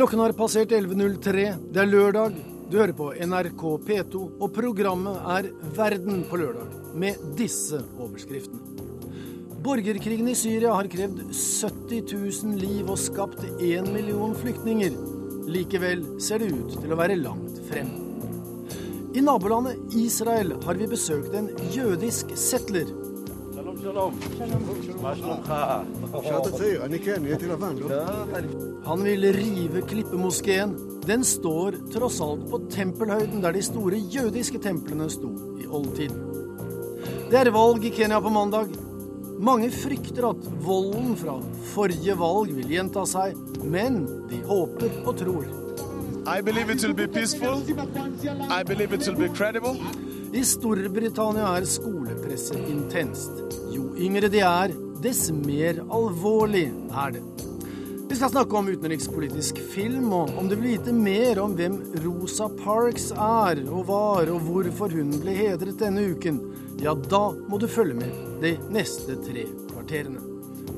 Klokken har passert 11.03. Det er lørdag. Du hører på NRK P2, og programmet er Verden på lørdag, med disse overskriftene. Borgerkrigen i Syria har krevd 70 000 liv og skapt 1 million flyktninger. Likevel ser det ut til å være langt frem. I nabolandet Israel har vi besøkt en jødisk settler. Han vil rive Klippemoskeen. Den står tross alt på tempelhøyden der de store jødiske templene sto i oldtiden. Det er valg i Kenya på mandag. Mange frykter at volden fra forrige valg vil gjenta seg, men de håper og tror. I believe it will be peaceful. I believe it will be credible. I Storbritannia er skolepresset intenst. Jo yngre de er, dess mer alvorlig er det. Vi skal snakke om utenrikspolitisk film, og om du vil vite mer om hvem Rosa Parks er og var, og hvorfor hun ble hedret denne uken, ja, da må du følge med de neste tre kvarterene.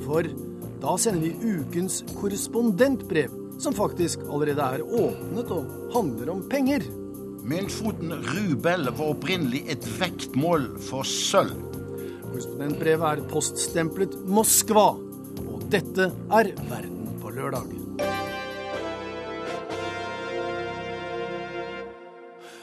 For da sender vi ukens korrespondentbrev, som faktisk allerede er åpnet og handler om penger. Myntfoten rubel var opprinnelig et vektmål for sølv. Korrespondentbrevet er poststemplet Moskva, og dette er Verden på lørdag.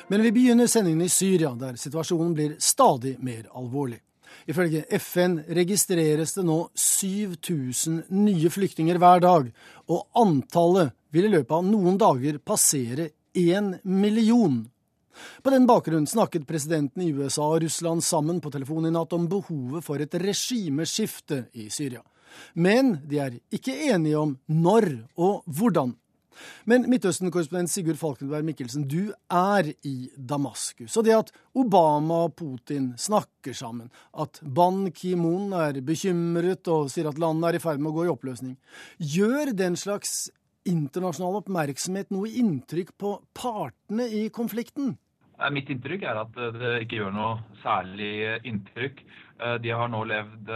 Men vi begynner sendingen i Syria, der situasjonen blir stadig mer alvorlig. Ifølge FN registreres det nå 7000 nye flyktninger hver dag, og antallet vil i løpet av noen dager passere én million. På den bakgrunn snakket presidenten i USA og Russland sammen på telefon i natt om behovet for et regimeskifte i Syria. Men de er ikke enige om når og hvordan. Men Midtøsten-korrespondent Sigurd Falkenberg Mikkelsen, du er i Damaskus. Og det at Obama og Putin snakker sammen, at Ban Ki-moon er bekymret og sier at landet er i ferd med å gå i oppløsning, gjør den slags internasjonal oppmerksomhet noe inntrykk på partene i konflikten? Mitt inntrykk er at det ikke gjør noe særlig inntrykk. De har nå levd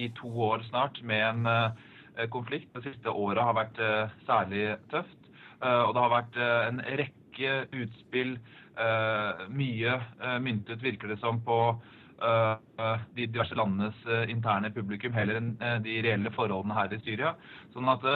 i to år snart med en konflikt. Det siste året har vært særlig tøft. Og det har vært en rekke utspill, mye myntet virker det som på de diverse landenes interne publikum, heller enn de reelle forholdene her i Syria. Sånn at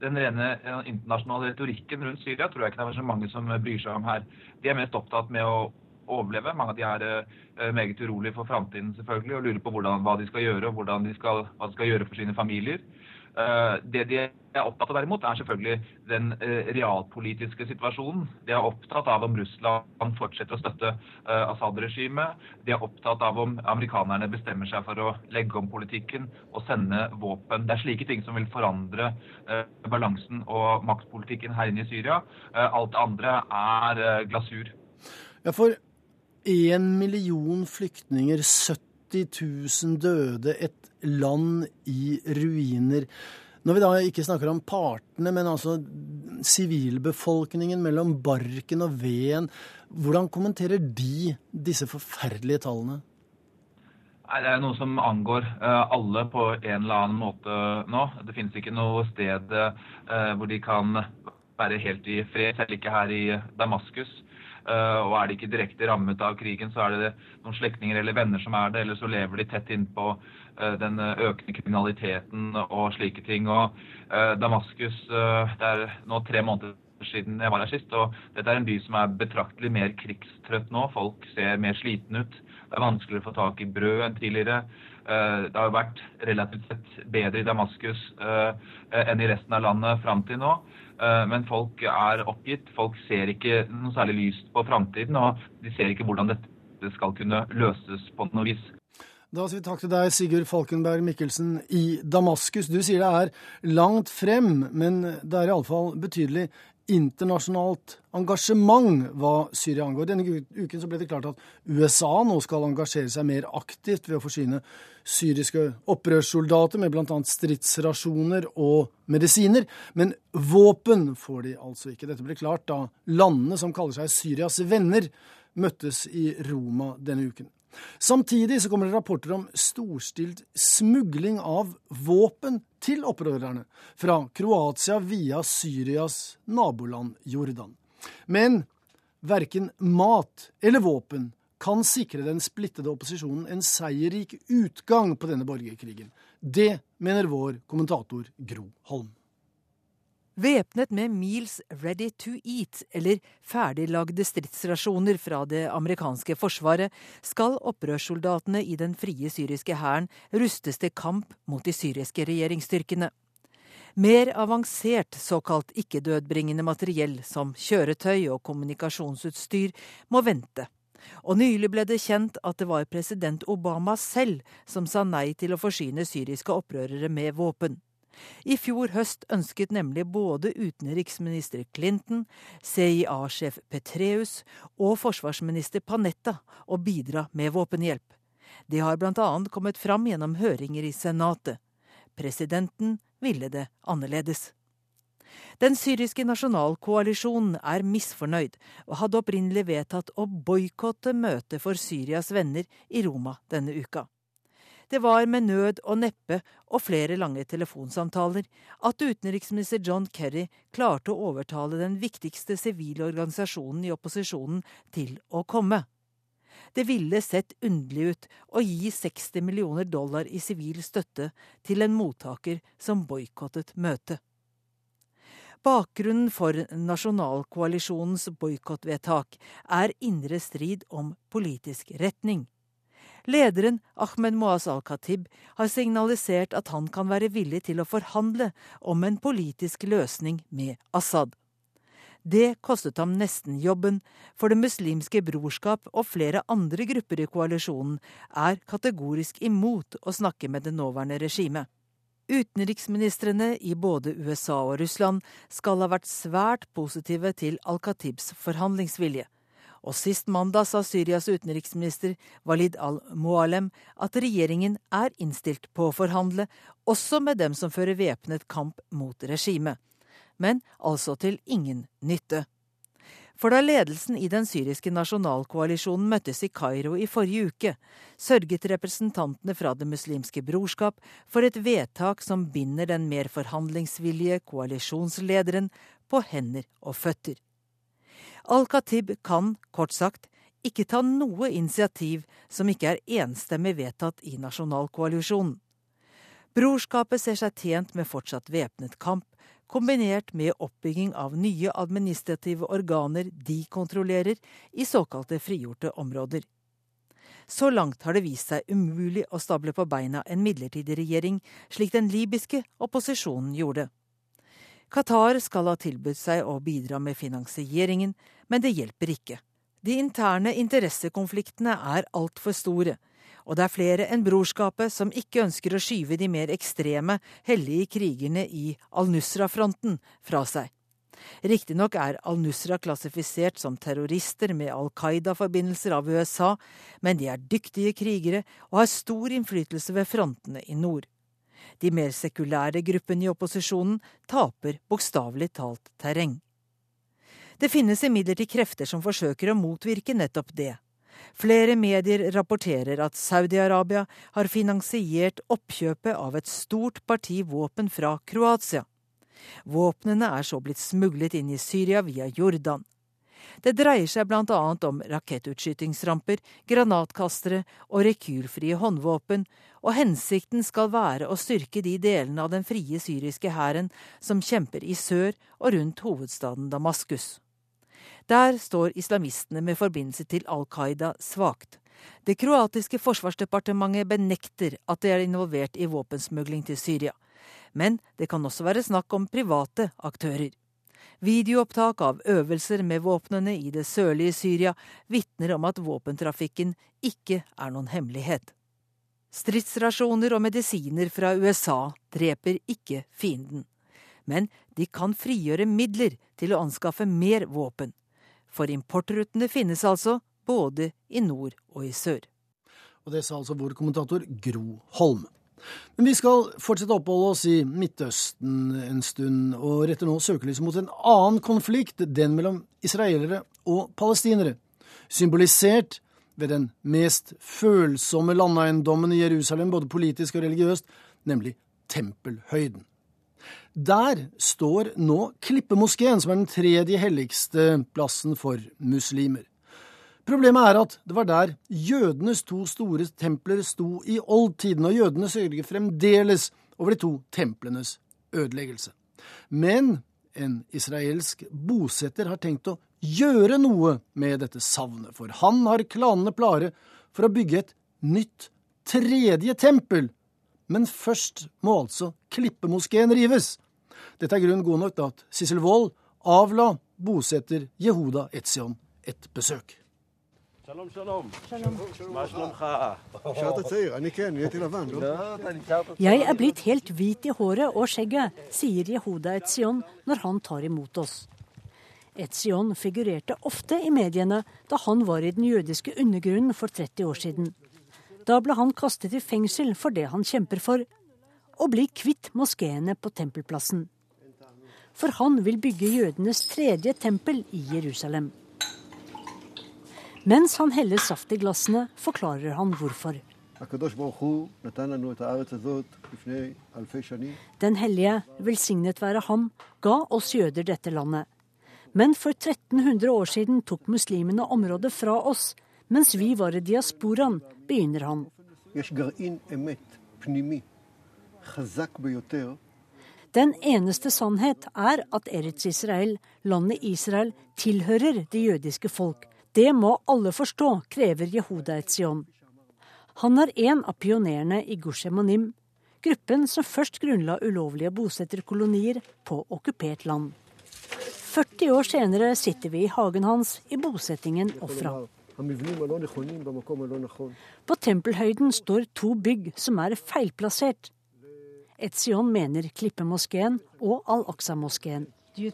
den rene internasjonale retorikken rundt Syria tror jeg ikke det er så mange som bryr seg om her. De er mest opptatt med å overleve. Mange av de er meget urolige for framtiden selvfølgelig, og lurer på hvordan, hva de skal gjøre, og de skal, hva de skal gjøre for sine familier. Det de er opptatt av derimot, er selvfølgelig den realpolitiske situasjonen. De er opptatt av om Russland fortsetter å støtte Assad-regimet. De er opptatt av om amerikanerne bestemmer seg for å legge om politikken og sende våpen. Det er slike ting som vil forandre balansen og maktpolitikken her inne i Syria. Alt det andre er glasur. Ja, for én million flyktninger, 70 000 døde, et land i ruiner. Når vi da ikke snakker om partene, men altså sivilbefolkningen mellom barken og veden, hvordan kommenterer de disse forferdelige tallene? Nei, Det er noe som angår alle på en eller annen måte nå. Det finnes ikke noe sted hvor de kan være helt i fred, selv ikke her i Damaskus. Og er de ikke direkte rammet av krigen, så er det noen slektninger eller venner som er det, eller så lever de tett innpå den økende kriminaliteten og slike ting. Og Damaskus, det er nå tre måneder siden jeg var her sist, og dette er en by som er betraktelig mer krigstrøtt nå. Folk ser mer slitne ut. Det er vanskeligere å få tak i brød enn tidligere. Det har vært relativt sett bedre i Damaskus enn i resten av landet fram til nå. Men folk er oppgitt. Folk ser ikke noe særlig lyst på framtiden, og de ser ikke hvordan dette skal kunne løses på noe vis. Da sier vi takk til deg, Sigurd Falkenberg Mikkelsen i Damaskus. Du sier det er langt frem, men det er iallfall betydelig internasjonalt engasjement hva Syria angår. Denne uken ble det klart at USA nå skal engasjere seg mer aktivt ved å forsyne syriske opprørssoldater med bl.a. stridsrasjoner og medisiner. Men våpen får de altså ikke. Dette ble klart da landene som kaller seg Syrias venner, møttes i Roma denne uken. Samtidig så kommer det rapporter om storstilt smugling av våpen til opprørerne fra Kroatia via Syrias naboland Jordan. Men verken mat eller våpen kan sikre den splittede opposisjonen en seierrik utgang på denne borgerkrigen. Det mener vår kommentator Gro Holm. Væpnet med Meals Ready to Eat, eller ferdiglagde stridsrasjoner fra det amerikanske forsvaret, skal opprørssoldatene i den frie syriske hæren rustes til kamp mot de syriske regjeringsstyrkene. Mer avansert såkalt ikke-dødbringende materiell, som kjøretøy og kommunikasjonsutstyr, må vente. Og nylig ble det kjent at det var president Obama selv som sa nei til å forsyne syriske opprørere med våpen. I fjor høst ønsket nemlig både utenriksminister Clinton, CIA-sjef Petreus og forsvarsminister Panetta å bidra med våpenhjelp. Det har bl.a. kommet fram gjennom høringer i Senatet. Presidenten ville det annerledes. Den syriske nasjonalkoalisjonen er misfornøyd, og hadde opprinnelig vedtatt å boikotte møtet for Syrias venner i Roma denne uka. Det var med nød og neppe og flere lange telefonsamtaler at utenriksminister John Kerry klarte å overtale den viktigste sivile organisasjonen i opposisjonen til å komme. Det ville sett underlig ut å gi 60 millioner dollar i sivil støtte til en mottaker som boikottet møtet. Bakgrunnen for nasjonalkoalisjonens boikottvedtak er indre strid om politisk retning. Lederen, Ahmed Moaz al-Khatib, har signalisert at han kan være villig til å forhandle om en politisk løsning med Assad. Det kostet ham nesten jobben, for Det muslimske brorskap og flere andre grupper i koalisjonen er kategorisk imot å snakke med det nåværende regimet. Utenriksministrene i både USA og Russland skal ha vært svært positive til al-Khatibs forhandlingsvilje. Og sist mandag sa Syrias utenriksminister Walid al-Mualem at regjeringen er innstilt på å forhandle, også med dem som fører væpnet kamp mot regimet. Men altså til ingen nytte. For da ledelsen i den syriske nasjonalkoalisjonen møttes i Kairo i forrige uke, sørget representantene fra Det muslimske brorskap for et vedtak som binder den mer forhandlingsvillige koalisjonslederen på hender og føtter. Al-Khatib kan, kort sagt, ikke ta noe initiativ som ikke er enstemmig vedtatt i nasjonalkoalisjonen. Brorskapet ser seg tjent med fortsatt væpnet kamp, kombinert med oppbygging av nye administrative organer de kontrollerer i såkalte frigjorte områder. Så langt har det vist seg umulig å stable på beina en midlertidig regjering, slik den libyske opposisjonen gjorde. Qatar skal ha tilbudt seg å bidra med finansieringen, men det hjelper ikke. De interne interessekonfliktene er altfor store, og det er flere enn brorskapet som ikke ønsker å skyve de mer ekstreme, hellige krigerne i al-Nusra-fronten fra seg. Riktignok er al-Nusra klassifisert som terrorister med Al Qaida-forbindelser av USA, men de er dyktige krigere og har stor innflytelse ved frontene i nord. De mer sekulære gruppene i opposisjonen taper bokstavelig talt terreng. Det finnes imidlertid krefter som forsøker å motvirke nettopp det. Flere medier rapporterer at Saudi-Arabia har finansiert oppkjøpet av et stort parti våpen fra Kroatia. Våpnene er så blitt smuglet inn i Syria via Jordan. Det dreier seg annet om rakettutskytingsramper, granatkastere og rekylfrie håndvåpen, og hensikten skal være å styrke de delene av den frie syriske hæren som kjemper i sør og rundt hovedstaden Damaskus. Der står islamistene med forbindelse til Al Qaida svakt. Det kroatiske forsvarsdepartementet benekter at de er involvert i våpensmugling til Syria. Men det kan også være snakk om private aktører. Videoopptak av øvelser med våpnene i det sørlige Syria vitner om at våpentrafikken ikke er noen hemmelighet. Stridsrasjoner og medisiner fra USA dreper ikke fienden. Men de kan frigjøre midler til å anskaffe mer våpen. For importrutene finnes altså både i nord og i sør. Og Det sa altså vår kommentator Gro Holm. Men vi skal fortsette å oppholde oss i Midtøsten en stund, og retter nå søkelyset mot en annen konflikt, den mellom israelere og palestinere. Symbolisert ved den mest følsomme landeiendommen i Jerusalem, både politisk og religiøst, nemlig tempelhøyden. Der står nå Klippemoskeen, som er den tredje helligste plassen for muslimer. Problemet er at det var der jødenes to store templer sto i oldtiden, og jødene sørger fremdeles over de to templenes ødeleggelse. Men en israelsk bosetter har tenkt å gjøre noe med dette savnet, for han har klanene klare for å bygge et nytt tredje tempel. Men først må altså Klippemoskeen rives. Dette er grunn god nok til at Sissel Wold avla bosetter Jehuda Etzion et besøk. שלום, שלום. מה שלומך? נשארת צעיר, אני כן, נהייתי לבן, לא? לא, אתה נשארת... Jeg er blitt helt hvit i håret og skjegget, sier Jehuda Etzion når han tar imot oss. Etzion figurerte ofte i mediene da han var i den jødiske undergrunnen for 30 år siden. Da ble han kastet i fengsel for det han kjemper for, å bli kvitt moskeene på tempelplassen. For han vil bygge jødenes tredje tempel i Jerusalem. Mens han heller saft i glassene, forklarer han hvorfor. Den hellige, velsignet være Han, ga oss jøder dette landet. Men for 1300 år siden tok muslimene området fra oss, mens vi var i diasporaen, begynner han. Den eneste sannhet er at Eretz-Israel, landet Israel, tilhører det jødiske folk. Det må alle forstå, krever Yehuda Etzion. Han er en av pionerene i Gushemanim, gruppen som først grunnla ulovlige bosetterkolonier på okkupert land. 40 år senere sitter vi i hagen hans i bosettingen Ofra. På tempelhøyden står to bygg som er feilplassert. Etzion mener Klippemoskeen og Al-Aqsa-moskeen. Jeg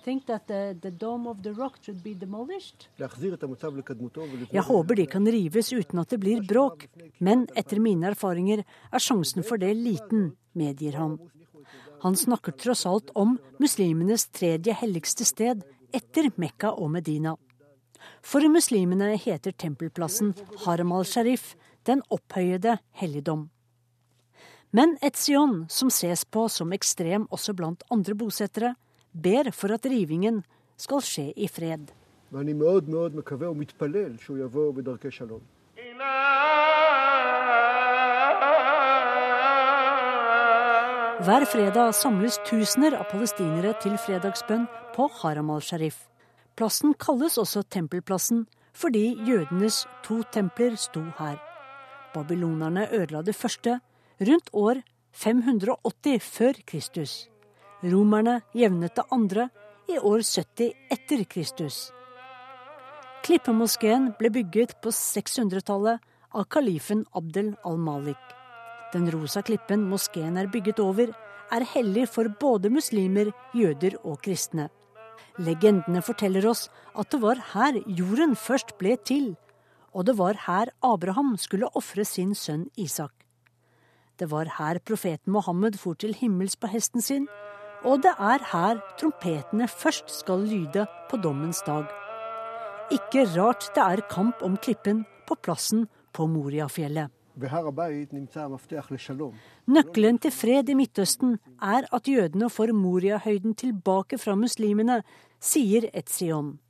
håper de kan rives uten at det blir bråk, men etter mine erfaringer er sjansen for det liten, medgir han. Han snakker tross alt om muslimenes tredje helligste sted etter Mekka og Medina. For muslimene heter tempelplassen Haram al-Sharif, den opphøyede helligdom. Men Etzion, som ses på som ekstrem også blant andre bosettere, ber for at rivingen skal skje i fred. ואני מאוד מאוד מקווה ומתפלל שהוא יבוא בדרכי שלום. Hver fredag samles tusener av palestinere til fredagsbønn på Haram al-Sharif. Plassen kalles også Tempelplassen fordi jødenes to templer sto her. Babylonerne ødela det første rundt år 580 før Kristus. Romerne jevnet det andre i år 70 etter Kristus. Klippemoskeen ble bygget på 600-tallet av kalifen Abdel al-Malik. Den rosa klippen moskeen er bygget over, er hellig for både muslimer, jøder og kristne. Legendene forteller oss at det var her jorden først ble til, og det var her Abraham skulle ofre sin sønn Isak. Det var her profeten Mohammed for til himmels på hesten sin, og det er her trompetene først skal lyde på dommens dag. Ikke rart det er kamp om klippen på plassen på Moriafjellet. Nøkkelen til fred i Midtøsten er at jødene får Moriahøyden tilbake fra muslimene, sier Etzion.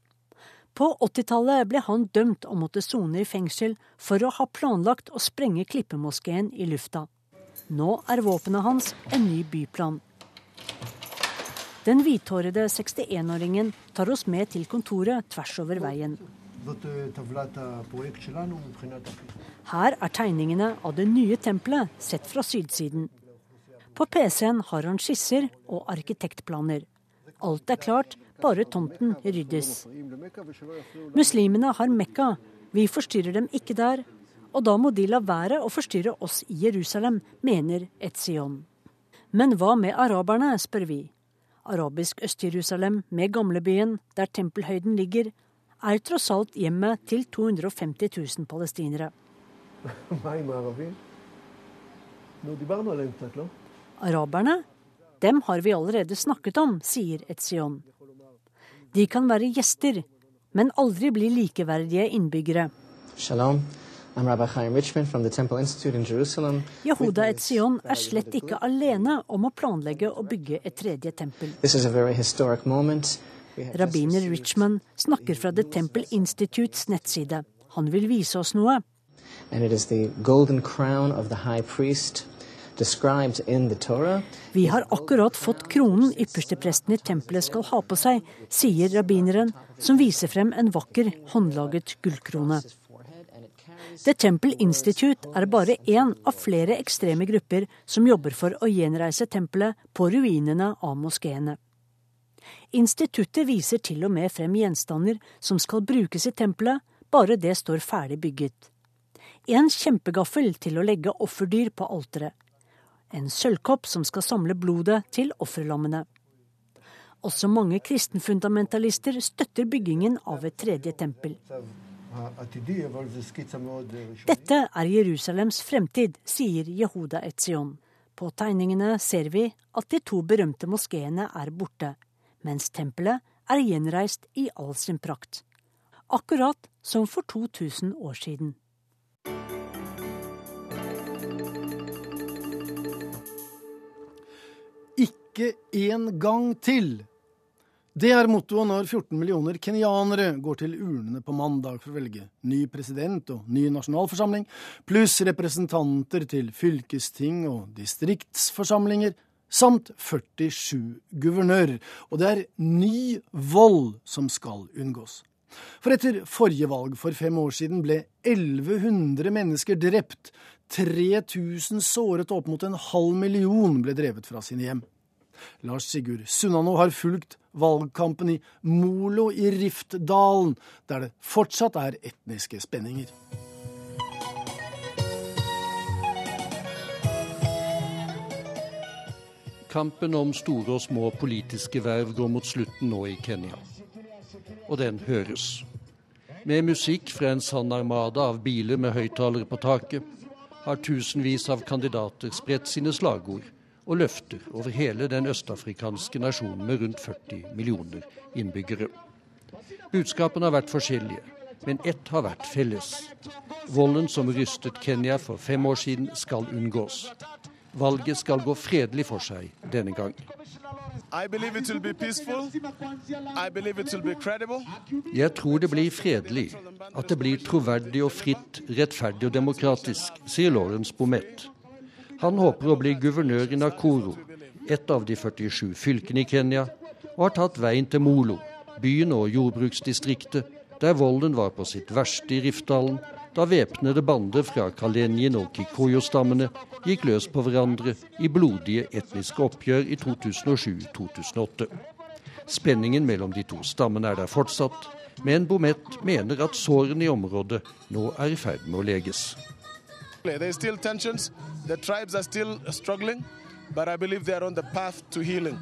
På 80-tallet ble han dømt og måtte sone i fengsel for å ha planlagt å sprenge klippemoskeen i lufta. Nå er våpenet hans en ny byplan. Den hvithårede 61-åringen tar oss med til kontoret tvers over veien. Her er tegningene av det nye tempelet sett fra sydsiden. På PC-en har han skisser og arkitektplaner. Alt er klart, bare tomten ryddes. Muslimene har Mekka. Vi forstyrrer dem ikke der, og da må de la være å forstyrre oss i Jerusalem, mener Etzion. Men hva med araberne, spør vi. Arabisk Øst-Jerusalem, med gamlebyen, der tempelhøyden ligger, er tross alt hjemmet til 250 000 palestinere. Araberne? Dem har vi allerede snakket om, sier Etzion. De kan være gjester, men aldri bli likeverdige innbyggere. Shalom. I'm Rabbi Chaim Richmond from the Temple Institute in Jerusalem. Yehuda Etzion er slett ikke alene om å planlegge å bygge et tredje tempel. This is a very historic moment. We have just Rabbiner Richman snakker fra The Temple Institutes nettside. Han vil vise oss noe. And it is the golden crown of the high priest described in the Torah. Vi har akkurat fått kronen ypperstepresten i tempelet skal ha på seg, sier rabbineren, som viser frem en vakker, håndlaget gullkrone. The Temple Institute er bare én av flere ekstreme grupper som jobber for å gjenreise tempelet på ruinene av moskeene. Instituttet viser til og med frem gjenstander som skal brukes i tempelet, bare det står ferdig bygget. En kjempegaffel til å legge offerdyr på alteret. En sølvkopp som skal samle blodet til offerlammene. Også mange kristenfundamentalister støtter byggingen av et tredje tempel. Dette er Jerusalems fremtid, sier Jehuda Etzion. På tegningene ser vi at de to berømte moskeene er borte, mens tempelet er gjenreist i all sin prakt. Akkurat som for 2000 år siden. Ikke en gang til! Det er mottoet når 14 millioner kenyanere går til urnene på mandag for å velge ny president og ny nasjonalforsamling, pluss representanter til fylkesting og distriktsforsamlinger, samt 47 guvernører. Og det er ny vold som skal unngås. For etter forrige valg for fem år siden ble 1100 mennesker drept, 3000 såret og opp mot en halv million ble drevet fra sine hjem. Lars Sigurd Sunnanå har fulgt valgkampen i Molo i Riftdalen, der det fortsatt er etniske spenninger. Kampen om store og små politiske verv går mot slutten nå i Kenya. Og den høres. Med musikk fra en sann armada av biler med høyttalere på taket har tusenvis av kandidater spredt sine slagord og løfter over hele den østafrikanske nasjonen med rundt 40 millioner innbyggere. Budskapene har vært forskjellige, men ett har vært felles. Volden som rystet Kenya for fem år siden, skal unngås. Valget skal gå fredelig for seg denne gang. Jeg tror det blir fredelig, at det blir troverdig og fritt, rettferdig og demokratisk, sier Lawrence Bomet. Han håper å bli guvernør i Nakoro, et av de 47 fylkene i Kenya, og har tatt veien til Molo, byen og jordbruksdistriktet, der volden var på sitt verste i Rifdalen, da væpnede bander fra Kalenjin og Kikoyo-stammene gikk løs på hverandre i blodige etniske oppgjør i 2007-2008. Spenningen mellom de to stammene er der fortsatt, men Bomet mener at sårene i området nå er i ferd med å leges. There There's still tensions. The tribes are still struggling, but I believe they are on the path to healing.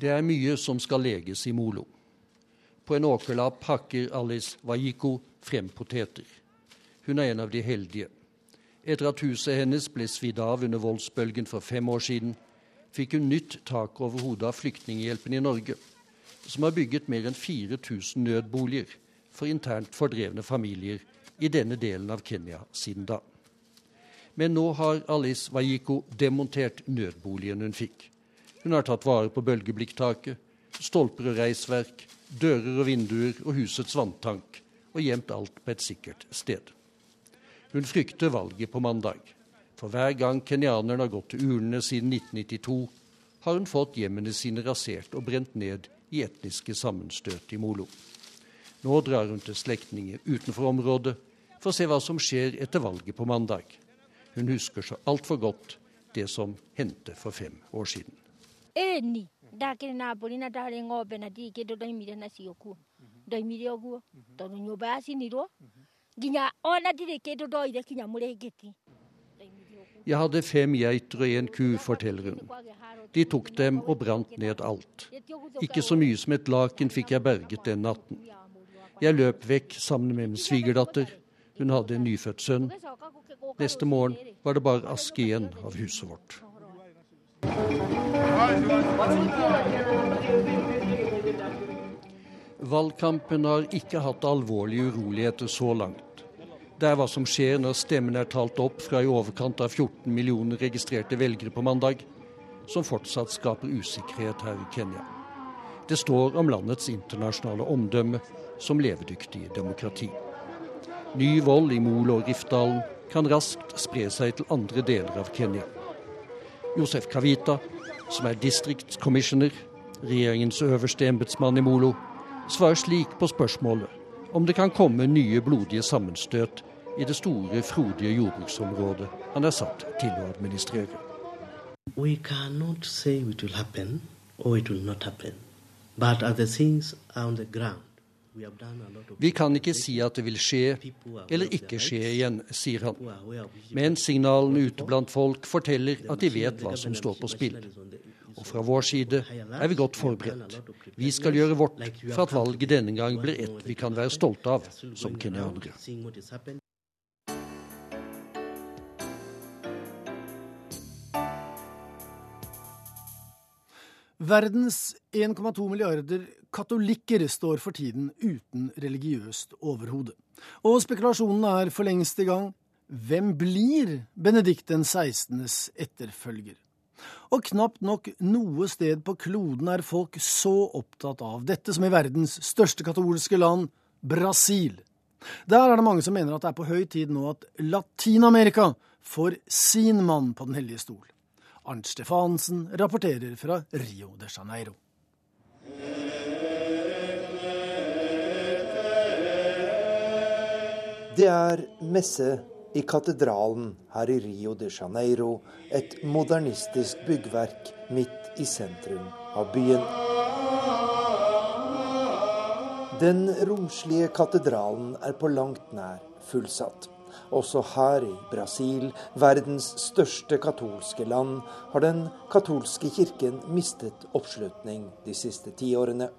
Det er mye som skal leges i Molo. På en åkerlapp hakker Alice Wajiko frem poteter. Hun er en av de heldige. Etter at huset hennes ble svidd av under voldsbølgen for fem år siden, fikk hun nytt tak over hodet av Flyktninghjelpen i Norge, som har bygget mer enn 4000 nødboliger for internt fordrevne familier i denne delen av Kenya siden da. Men nå har Alice Wajiko demontert nødboligen hun fikk. Hun har tatt vare på bølgeblikktaket, stolper og reisverk, dører og vinduer og husets vanntank, og gjemt alt på et sikkert sted. Hun frykter valget på mandag, for hver gang kenyanerne har gått til urnene siden 1992, har hun fått hjemmene sine rasert og brent ned i etniske sammenstøt i Molo. Nå drar hun til slektninger utenfor området for å se hva som skjer etter valget på mandag. Hun husker så altfor godt det som hendte for fem år siden. Jeg hadde fem geiter og en ku, forteller hun. De tok dem og brant ned alt. Ikke så mye som et laken fikk jeg berget den natten. Jeg løp vekk sammen med min svigerdatter. Hun hadde en nyfødt sønn. Neste morgen var det bare aske igjen av huset vårt. Valgkampen har ikke hatt alvorlige uroligheter så langt. Det er hva som skjer når stemmen er talt opp fra i overkant av 14 millioner registrerte velgere på mandag, som fortsatt skaper usikkerhet her i Kenya. Det står om landets internasjonale omdømme som levedyktig demokrati. Ny vold i Molo og Rifdalen kan raskt spre seg til andre deler av Kenya. Josef Kavita, som er distriktscommissioner, regjeringens øverste embetsmann i Molo, svarer slik på spørsmålet om det kan komme nye blodige sammenstøt i det store, frodige jordbruksområdet han er satt til å administrere. We cannot say it will happen or it will not happen. But other things are on the ground. Vi kan ikke si at det vil skje eller ikke skje igjen, sier han. Men signalene ute blant folk forteller at de vet hva som står på spill. Og fra vår side er vi godt forberedt. Vi skal gjøre vårt for at valget denne gang blir et vi kan være stolte av som kenyanere. Verdens 1,2 milliarder katolikker står for tiden uten religiøst overhode. Og spekulasjonene er for lengst i gang. Hvem blir Benedikt den 16.s etterfølger? Og knapt nok noe sted på kloden er folk så opptatt av dette som i verdens største katolske land, Brasil. Der er det mange som mener at det er på høy tid nå at Latin-Amerika får sin mann på Den hellige stol. Arnt Stefansen rapporterer fra Rio de Janeiro. Det er messe i katedralen her i Rio de Janeiro, et modernistisk byggverk midt i sentrum av byen. Den romslige katedralen er på langt nær fullsatt. Også her i Brasil, verdens største katolske land, har den katolske kirken mistet oppslutning de siste tiårene.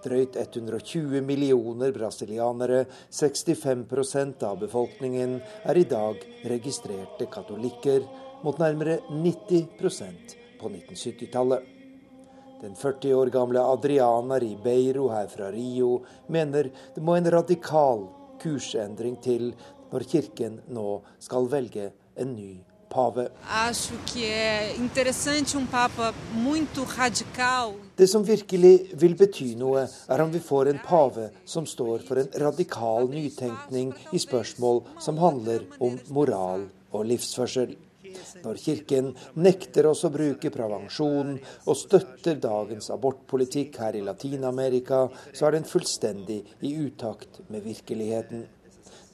Drøyt 120 millioner brasilianere, 65% av befolkningen, er i dag registrerte katolikker, mot nærmere 90% på 1970-tallet. Den 40 år gamle Adriana Ribeiro her fra Rio mener det må en radikal kursendring til når kirken nå skal velge en ny pave. Det som virkelig vil bety noe, er om vi får en pave som står for en radikal nytenkning i spørsmål som handler om moral og livsførsel. Når Kirken nekter oss å bruke prevensjon og støtter dagens abortpolitikk her i Latin-Amerika, så er den fullstendig i utakt med virkeligheten.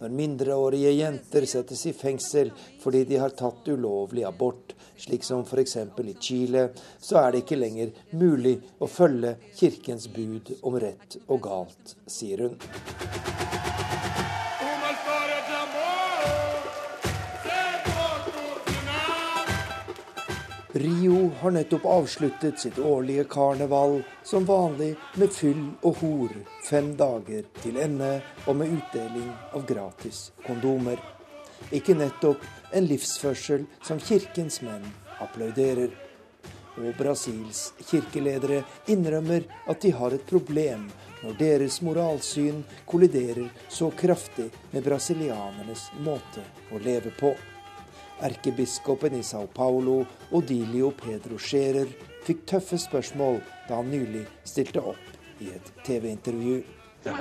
Når mindreårige jenter settes i fengsel fordi de har tatt ulovlig abort, slik som f.eks. i Chile, så er det ikke lenger mulig å følge kirkens bud om rett og galt, sier hun. Rio har nettopp avsluttet sitt årlige karneval, som vanlig med fyll og hor, fem dager til ende, og med utdeling av gratis kondomer. Ikke nettopp en livsførsel som kirkens menn applauderer. Og Brasils kirkeledere innrømmer at de har et problem når deres moralsyn kolliderer så kraftig med brasilianernes måte å leve på. Erkebiskopen i Sao Paulo, Odilio Pedro Scherer, fikk tøffe spørsmål da han nylig stilte opp i et TV-intervju. Um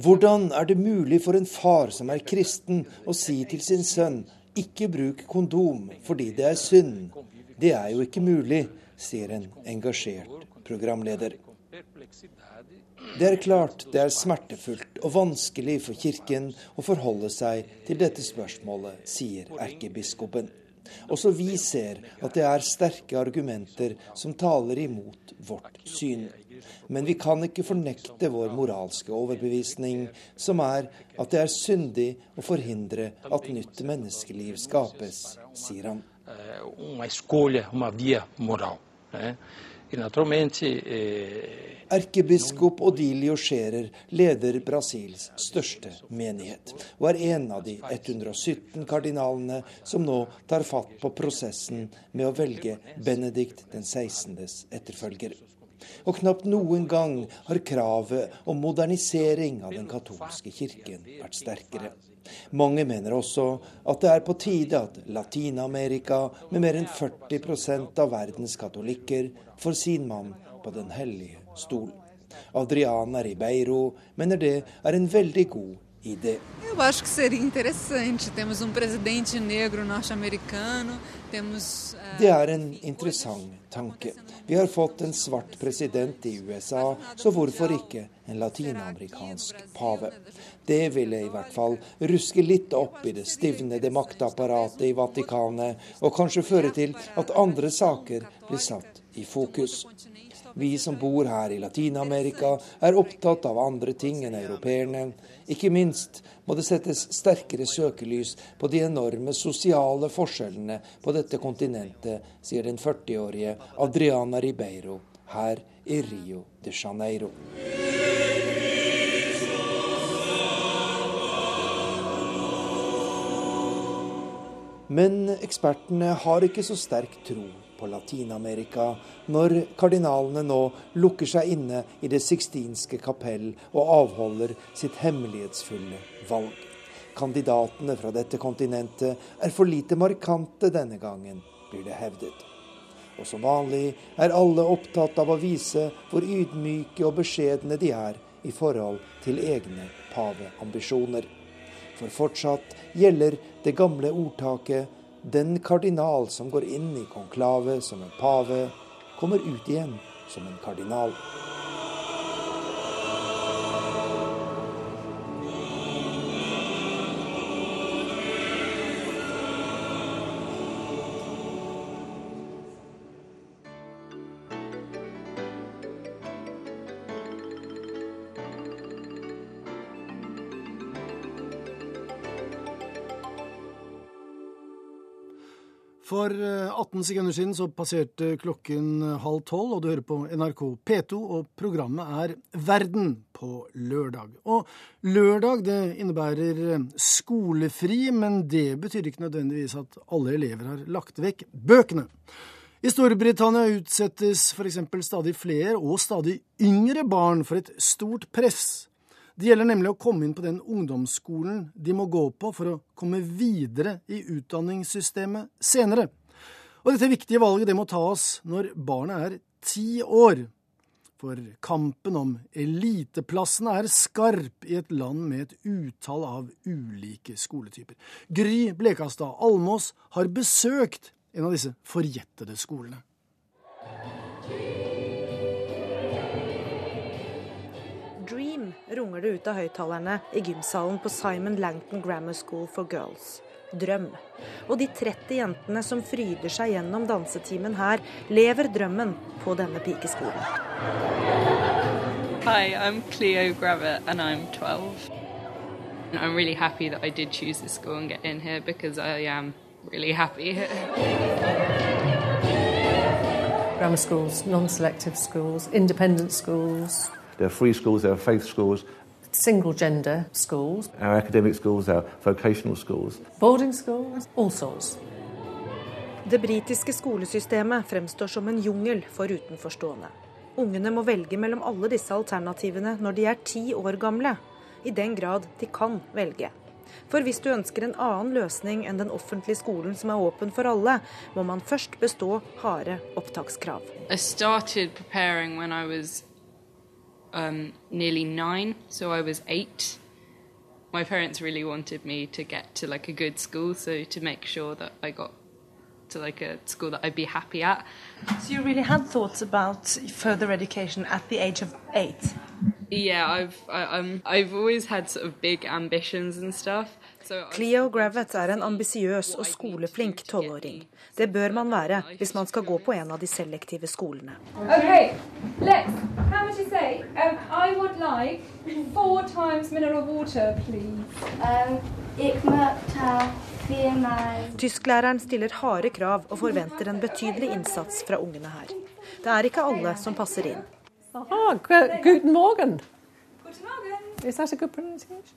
Hvordan er det mulig for en far som er kristen, å si til sin sønn ikke bruk kondom fordi det er synd? Det er jo ikke mulig, sier en engasjert programleder. Det er klart det er smertefullt og vanskelig for Kirken å forholde seg til dette spørsmålet, sier erkebiskopen. Også vi ser at det er sterke argumenter som taler imot vårt syn. Men vi kan ikke fornekte vår moralske overbevisning, som er at det er syndig å forhindre at nytt menneskeliv skapes, sier han. Uma escolha, uma via moral. Erkebiskop Odilio Scherer leder Brasils største menighet, og er en av de 117 kardinalene som nå tar fatt på prosessen med å velge Benedikt den 16.s etterfølger. Og knapt noen gang har kravet om modernisering av den katolske kirken vært sterkere. Mange mener også at det er på tide at Latin-Amerika, med mer enn 40% av verdens katolikker, får sin mann på Den hellige stol. Adriana Ribeiro mener det er en veldig god idé. Eu acho que seria interessante. Temos um presidente negro norte-americano, temos Det er en interessant tanke. Vi har fått en svart president i USA, så hvorfor ikke en latinamerikansk pave? Det ville i hvert fall ruske litt opp i det stivnede maktapparatet i Vatikanet, og kanskje føre til at andre saker blir satt i fokus. Vi som bor her i Latin-Amerika er opptatt av andre ting enn europeerne. Ikke minst må det settes sterkere søkelys på de enorme sosiale forskjellene på dette kontinentet, sier den 40-årige Adriana Ribeiro her i Rio de Janeiro. Men ekspertene har ikke så sterk tro på Latin-Amerika når kardinalene nå lukker seg inne i Det sixtinske kapell og avholder sitt hemmelighetsfulle valg. Kandidatene fra dette kontinentet er for lite markante denne gangen, blir det hevdet. Og som vanlig er alle opptatt av å vise hvor ydmyke og beskjedne de er i forhold til egne paveambisjoner. For fortsatt gjelder det gamle ordtaket den kardinal som går inn i konklavet som en pave, kommer ut igjen som en kardinal. For 18 sekunder siden så passerte klokken halv tolv, og du hører på NRK P2, og programmet er Verden på lørdag. Og lørdag det innebærer skolefri, men det betyr ikke nødvendigvis at alle elever har lagt vekk bøkene. I Storbritannia utsettes f.eks. stadig flere og stadig yngre barn for et stort press det gjelder nemlig å komme inn på den ungdomsskolen de må gå på for å komme videre i utdanningssystemet senere. Og dette viktige valget det må tas når barnet er ti år. For kampen om eliteplassene er skarp i et land med et utall av ulike skoletyper. Gry Blekastad Almås har besøkt en av disse forjettede skolene. Runger det ut av høyttalerne i gymsalen på Simon Langton Grammar School for Girls. Drøm. Og de 30 jentene som fryder seg gjennom dansetimen her, lever drømmen på denne pikeskolen. Hi, I'm Cleo Gravett and I'm 12. I'm really happy that I did choose this school and get in here because I am really happy. Grammar schools, non-selective schools, independent schools, There are free schools, there are faith schools, single gender schools, our academic schools, our vocational schools. boarding schools, all sorts. Det britiske skolesystemet fremstår som en jungel for utenforstående. Ungene må velge mellom alle disse alternativene når de er ti år gamle, i den grad de kan velge. For hvis du ønsker en annen løsning enn den offentlige skolen som er åpen for alle, må man først bestå harde opptakskrav. I um, nearly nine, so I was eight. My parents really wanted me to get to like a good school, so to make sure that I got to like a school that I'd be happy at. So you really had thoughts about further education at the age of eight? Yeah, I've I, um I've always had sort of big ambitions and stuff. Cleo Gravett er en ambisiøs og skoleflink tolvåring. Det bør man være hvis man skal gå på en av de selektive skolene. Okay, let's. How much you say? Um, like four times mineral water. Um, viermal. Tysklæreren stiller harde krav og forventer en betydelig innsats fra ungene her. Det er ikke alle som passer inn. Aha, morgen! guten Morgen. Is that a good pronunciation?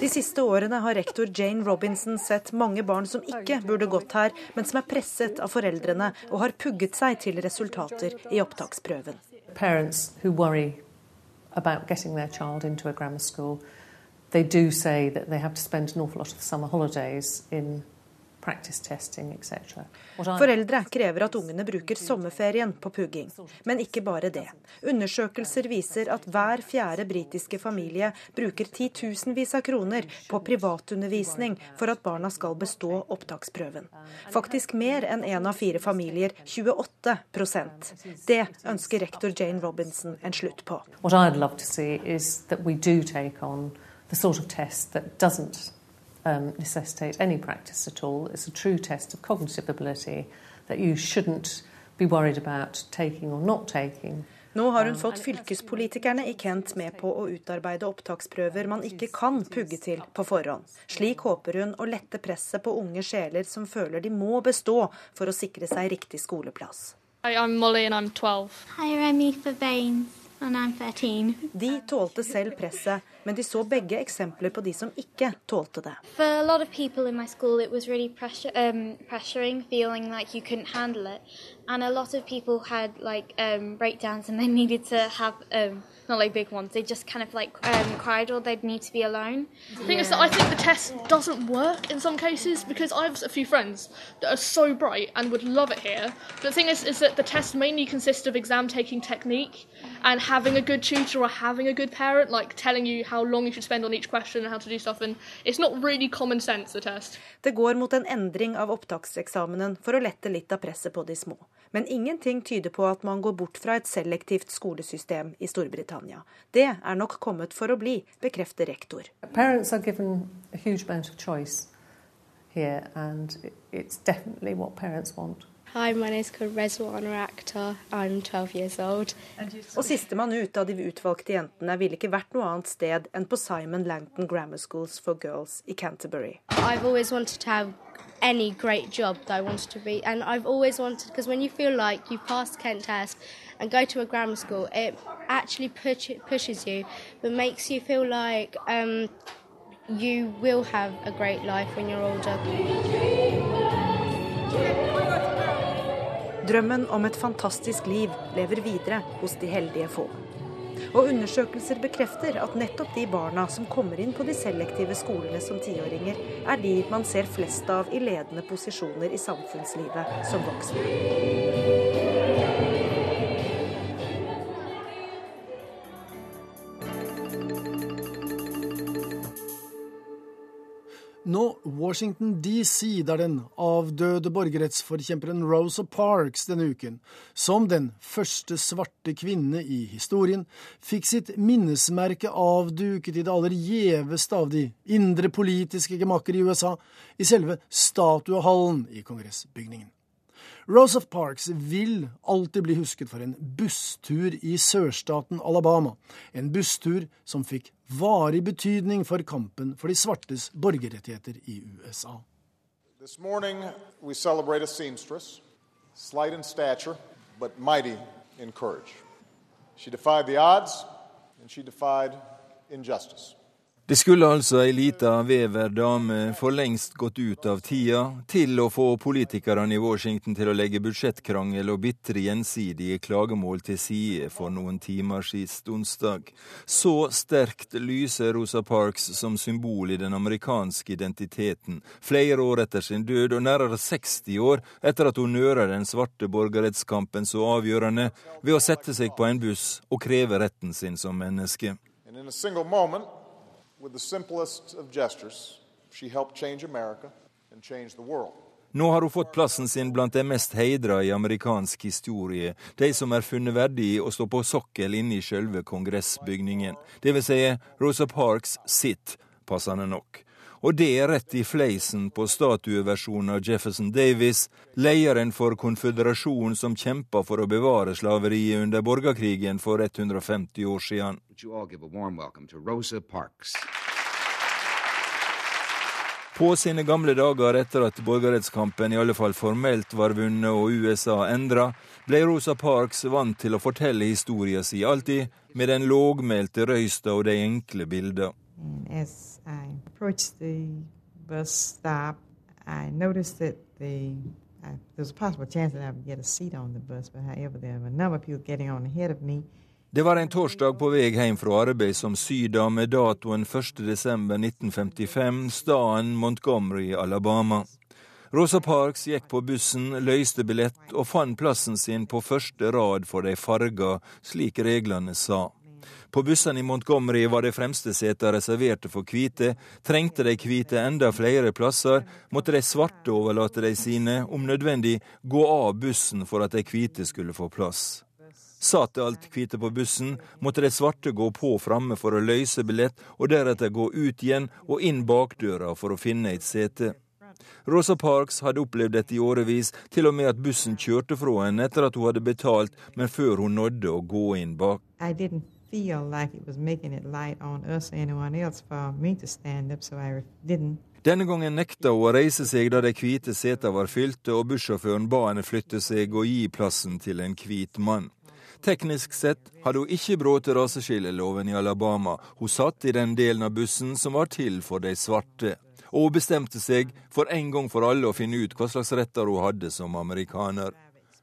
De siste årene har rektor Jane Robinson sett mange barn som ikke burde gått her, men som er presset av foreldrene og har pugget seg til resultater i opptaksprøven. Parents who worry about getting their child into a grammar school, they do say that they have to spend an awful lot of summer holidays in testing, etc. Foreldre krever at ungene bruker sommerferien på pugging. Men ikke bare det. Undersøkelser viser at hver fjerde britiske familie bruker titusenvis av kroner på privatundervisning for at barna skal bestå opptaksprøven. Faktisk mer enn én av fire familier, 28 Det ønsker rektor Jane Robinson en slutt på. What I'd love to see is that we do take on the sort of test that doesn't um, necessitate any practice at all. It's a true test of cognitive ability that you shouldn't be worried about taking or not taking. Nå har hun fått fylkespolitikerne i Kent med på å utarbeide opptaksprøver man ikke kan pugge til på forhånd. Slik håper hun å lette presset på unge sjeler som føler de må bestå for å sikre seg riktig skoleplass. Hi, I'm Molly and I'm 12. Hi, Remy for Baines, and I'm 13. De tålte selv presset, men de så begge eksempler på de som ikke tålte det. For a lot of people in my school, it was really pressure, um, pressuring, feeling like you couldn't handle it. And a lot of people had like um, breakdowns and they needed to have, um, not like big ones, they just kind of like um, cried or they'd need to be alone. The thing is that I think the test doesn't work in some cases because I have a few friends that are so bright and would love it here. But the thing is, is that the test mainly consists of exam taking technique and having a good tutor or having a good parent, like telling you how long you should spend on each question and how to do stuff. And it's not really common sense, the test. Det går mot en endring av opptakseksamenen for å lette litt av presset på de små. Men ingenting tyder på at man går bort fra et selektivt skolesystem i Storbritannia. Det er nok kommet for å bli, bekrefter rektor. Parents are given a huge amount of choice here, and it's definitely what parents want. Hi, my name's called Rezwana Akhtar. I'm 12 years old. Og sistemann ut av de utvalgte jentene ville ikke vært noe annet sted enn på Simon Langton Grammar Schools for Girls i Canterbury. I've always wanted to have any great job that I wanted to be, and I've always wanted because when you feel like you passed Kent test and go to a grammar school, it actually push, pushes you, but makes you feel like um, you will have a great life when you're older. Drømmen om et fantastisk liv lever videre hos de heldige få. Og undersøkelser bekrefter at nettopp de barna som kommer inn på de selektive skolene som tiåringer, er de man ser flest av i ledende posisjoner i samfunnslivet som voksne. Nå Washington DC, der den avdøde borgerrettsforkjemperen Rosa Parks denne uken, som den første svarte kvinne i historien, fikk sitt minnesmerke avduket i det aller gjeveste av de indre politiske gemakker i USA, i selve statuehallen i kongressbygningen. Rosa Parks vil alltid bli husket for en busstur i sørstaten Alabama. En busstur som fikk varig betydning for kampen for de svartes borgerrettigheter i USA. This morning, we celebrate a seamstress, slight in stature, but mighty in courage. She defied the odds, and she defied injustice. Det skulle altså ei lita veverdame for lengst gått ut av tida til å få politikerne i Washington til å legge budsjettkrangel og bitre gjensidige klagemål til side for noen timer sist onsdag. Så sterkt lyser Rosa Parks som symbol i den amerikanske identiteten, flere år etter sin død og nærmere 60 år etter at hun nøra den svarte borgerrettskampen så avgjørende ved å sette seg på en buss og kreve retten sin som menneske. And in a single moment, with the simplest of gestures, she helped change America and change the world. Nå har hun fått plassen sin blant de mest heidra i amerikansk historie, de som er funnet verdig å stå på sokkel inne i sjølve kongressbygningen. Vil si Rosa Parks sitt, passende nok. Og det er rett i fleisen på statueversjonen av Jefferson Davis, lederen for konføderasjonen som kjempa for å bevare slaveriet under borgerkrigen for 150 år siden. På sine gamle dager etter at borgerrettskampen i alle fall formelt var vunnet og USA endra, ble Rosa Parks vant til å fortelle historien si, alltid med den lågmælte røysta og de enkle bilda. I approached the bus stop, I noticed that the uh, there's a possible chance that I would get a seat on the bus, but however, there were a number of people getting on ahead of me. Det var en torsdag på vei hjem fra arbeid som syda med datoen 1.12.1955, staden Montgomery, Alabama. Rosa Parks gikk på bussen, løste billett og fant plassen sin på første rad for de farga, slik reglene sa. På bussene i Montgomery var de fremste setene reserverte for hvite. Trengte de hvite enda flere plasser, måtte de svarte overlate de sine, om nødvendig gå av bussen for at de hvite skulle få plass. Satt alt hvite på bussen, måtte de svarte gå på framme for å løse billett, og deretter gå ut igjen og inn bakdøra for å finne et sete. Rosa Parks hadde opplevd dette i årevis, til og med at bussen kjørte fra henne etter at hun hadde betalt, men før hun nådde å gå inn bak. I didn't feel like it was making it light on us or anyone else for me to stand up, so I didn't. Denne gangen nekta hun å reise seg da de hvite setene var fylte, og bussjåføren ba henne flytte seg og gi plassen til en hvit mann. Teknisk sett hadde hun ikke brutt raseskilleloven i Alabama. Hun satt i den delen av bussen som var til for de svarte. Og hun bestemte seg for en gang for alle å finne ut hva slags retter hun hadde som amerikaner.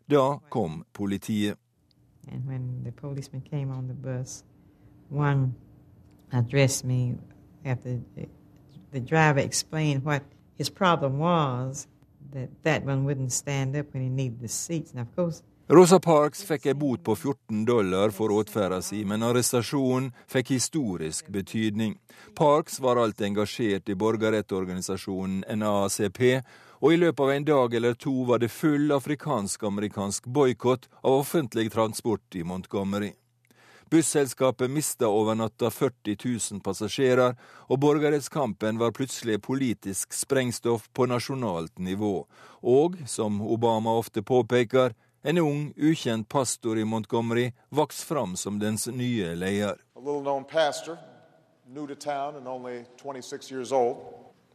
Da kom politiet. And when the policeman came on the bus, one addressed me after the, the driver explained what his problem was, that that one wouldn't stand up when he needed the seats. And of course, Rosa Parks fikk ei bot på 14 dollar for åtferda si, men arrestasjonen fikk historisk betydning. Parks var alt engasjert i borgerrettorganisasjonen NAACP, og i løpet av en dag eller to var det full afrikansk-amerikansk boikott av offentlig transport i Montgomery. Busselskapet mista over natta 40 000 passasjerer, og borgerrettskampen var plutselig politisk sprengstoff på nasjonalt nivå. Og, som Obama ofte påpeker, en ung, ukjent pastor i Montgomery vokste fram som dens nye leder. Pastor, new to town and only 26 years old,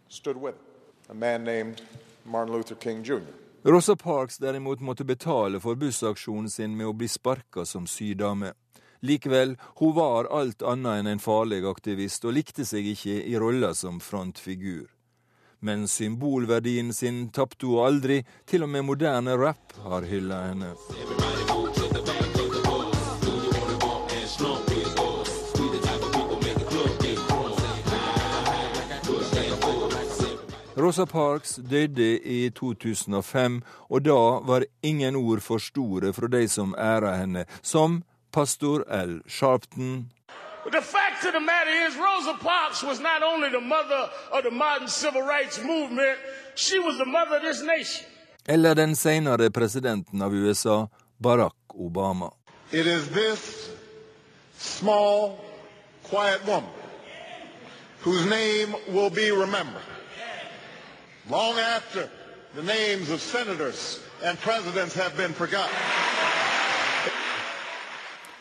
stood with him. A man named Martin Luther King Jr. Rosa Parks derimot måtte betale for bussaksjonen sin med å bli sparka som sydame. Likevel, hun var alt annet enn en farlig aktivist, og likte seg ikke i rolla som frontfigur men symbolverdien sin tapte hun aldri. Til og med moderne rap har hylla henne. Rosa Parks døde i 2005, og da var ingen ord for store fra de som æra henne, som pastor L. Sharpton, the fact of the matter is, Rosa Parks was not only the mother of the modern civil rights movement, she was the mother of this nation. Eller den senere presidenten av USA, Barack Obama. It is this small, quiet woman whose name will be remembered long after the names of senators and presidents have been forgotten.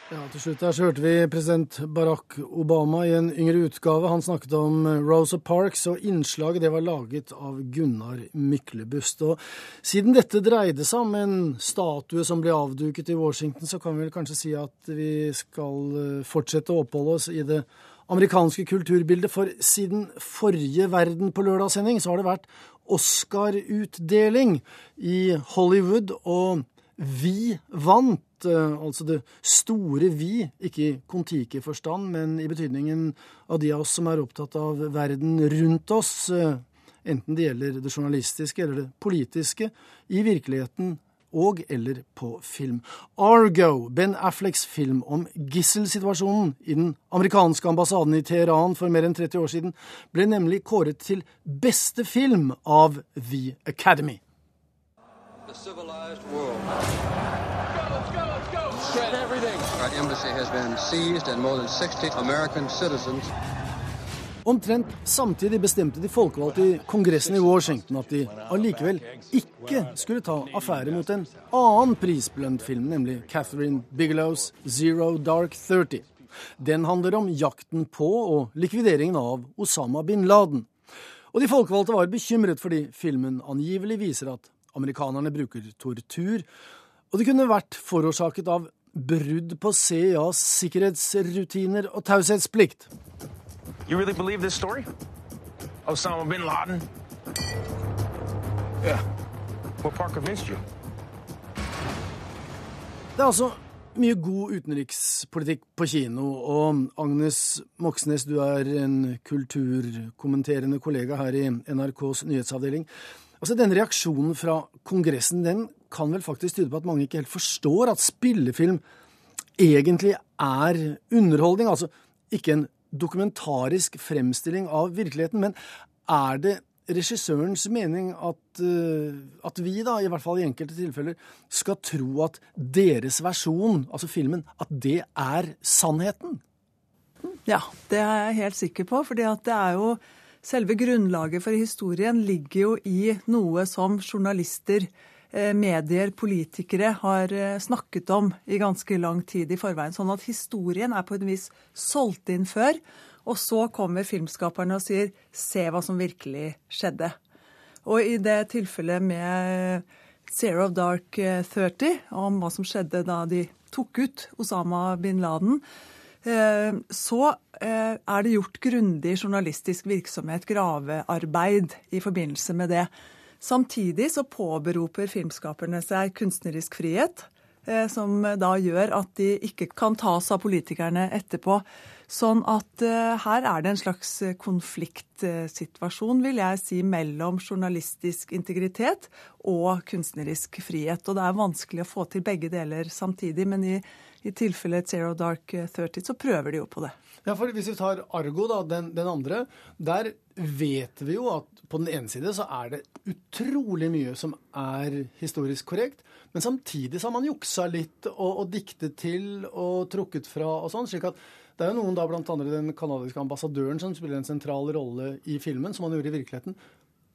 Ja, Til slutt her så hørte vi president Barack Obama i en yngre utgave. Han snakket om Rosa Parks, og innslaget det var laget av Gunnar Myklebust. Og siden dette dreide seg om en statue som ble avduket i Washington, så kan vi vel kanskje si at vi skal eh, fortsette å oppholde oss i det amerikanske kulturbildet. For siden forrige Verden på lørdagssending så har det vært Oscar-utdeling i Hollywood, og vi vant altså det store vi, ikke i Kon-Tiki-forstand, men i betydningen av de av oss som er opptatt av verden rundt oss, eh, enten det gjelder det journalistiske eller det politiske, i virkeligheten og eller på film. Argo, Ben Afflecks film om gisselsituasjonen i den amerikanske ambassaden i Teheran for mer enn 30 år siden, ble nemlig kåret til beste film av The Academy. The civilized world everything. Our embassy has been seized and more than 60 American citizens Omtrent samtidig bestemte de folkevalgte i Kongressen i Washington at de allikevel ikke skulle ta affære mot en annen prisbelønt film, nemlig Catherine Bigelows Zero Dark Thirty. Den handler om jakten på og likvideringen av Osama bin Laden. Og de folkevalgte var bekymret fordi filmen angivelig viser at amerikanerne bruker tortur, og det kunne vært forårsaket av brudd på CIAs sikkerhetsrutiner og taushetsplikt. You really believe this story? Osama bin Laden? Yeah. What part convinced you? Det er altså mye god utenrikspolitikk på kino, og Agnes Moxnes, du er en kulturkommenterende kollega her i NRKs nyhetsavdeling. Altså, Denne reaksjonen fra Kongressen den kan vel faktisk tyde på at mange ikke helt forstår at spillefilm egentlig er underholdning. Altså ikke en dokumentarisk fremstilling av virkeligheten, men er det regissørens mening at, uh, at, vi, da, i hvert fall i enkelte tilfeller, skal tro at deres versjon, altså filmen, at det er sannheten? Ja, det er jeg helt sikker på. fordi at det er jo Selve grunnlaget for historien ligger jo i noe som journalister, eh, medier, politikere har eh, snakket om i ganske lang tid i forveien. Sånn at historien er på et vis solgt inn før. Og så kommer filmskaperne og sier 'se hva som virkelig skjedde'. Og i det tilfellet med Zero of Dark 30, om hva som skjedde da de tok ut Osama bin Laden, eh, så eh, er det gjort grundig journalistisk virksomhet, gravearbeid, i forbindelse med det. Samtidig så påberoper filmskaperne seg kunstnerisk frihet, eh, som da gjør at de ikke kan tas av politikerne etterpå. Sånn at uh, her er det en slags eh, konfliktsituasjon, vil jeg si, mellom journalistisk integritet og kunstnerisk frihet. Og det er vanskelig å få til begge deler samtidig, men i, i tilfellet Zero Dark 30 så prøver de jo på det. Ja, for Hvis vi tar Argo, da, den, den andre, der vet vi jo at på den ene side så er det utrolig mye som er historisk korrekt, men samtidig så har man juksa litt og, og diktet til og trukket fra og sånn. slik at det er jo noen, da andre den canadiske ambassadøren, som spiller en sentral rolle i filmen, som han gjorde i virkeligheten.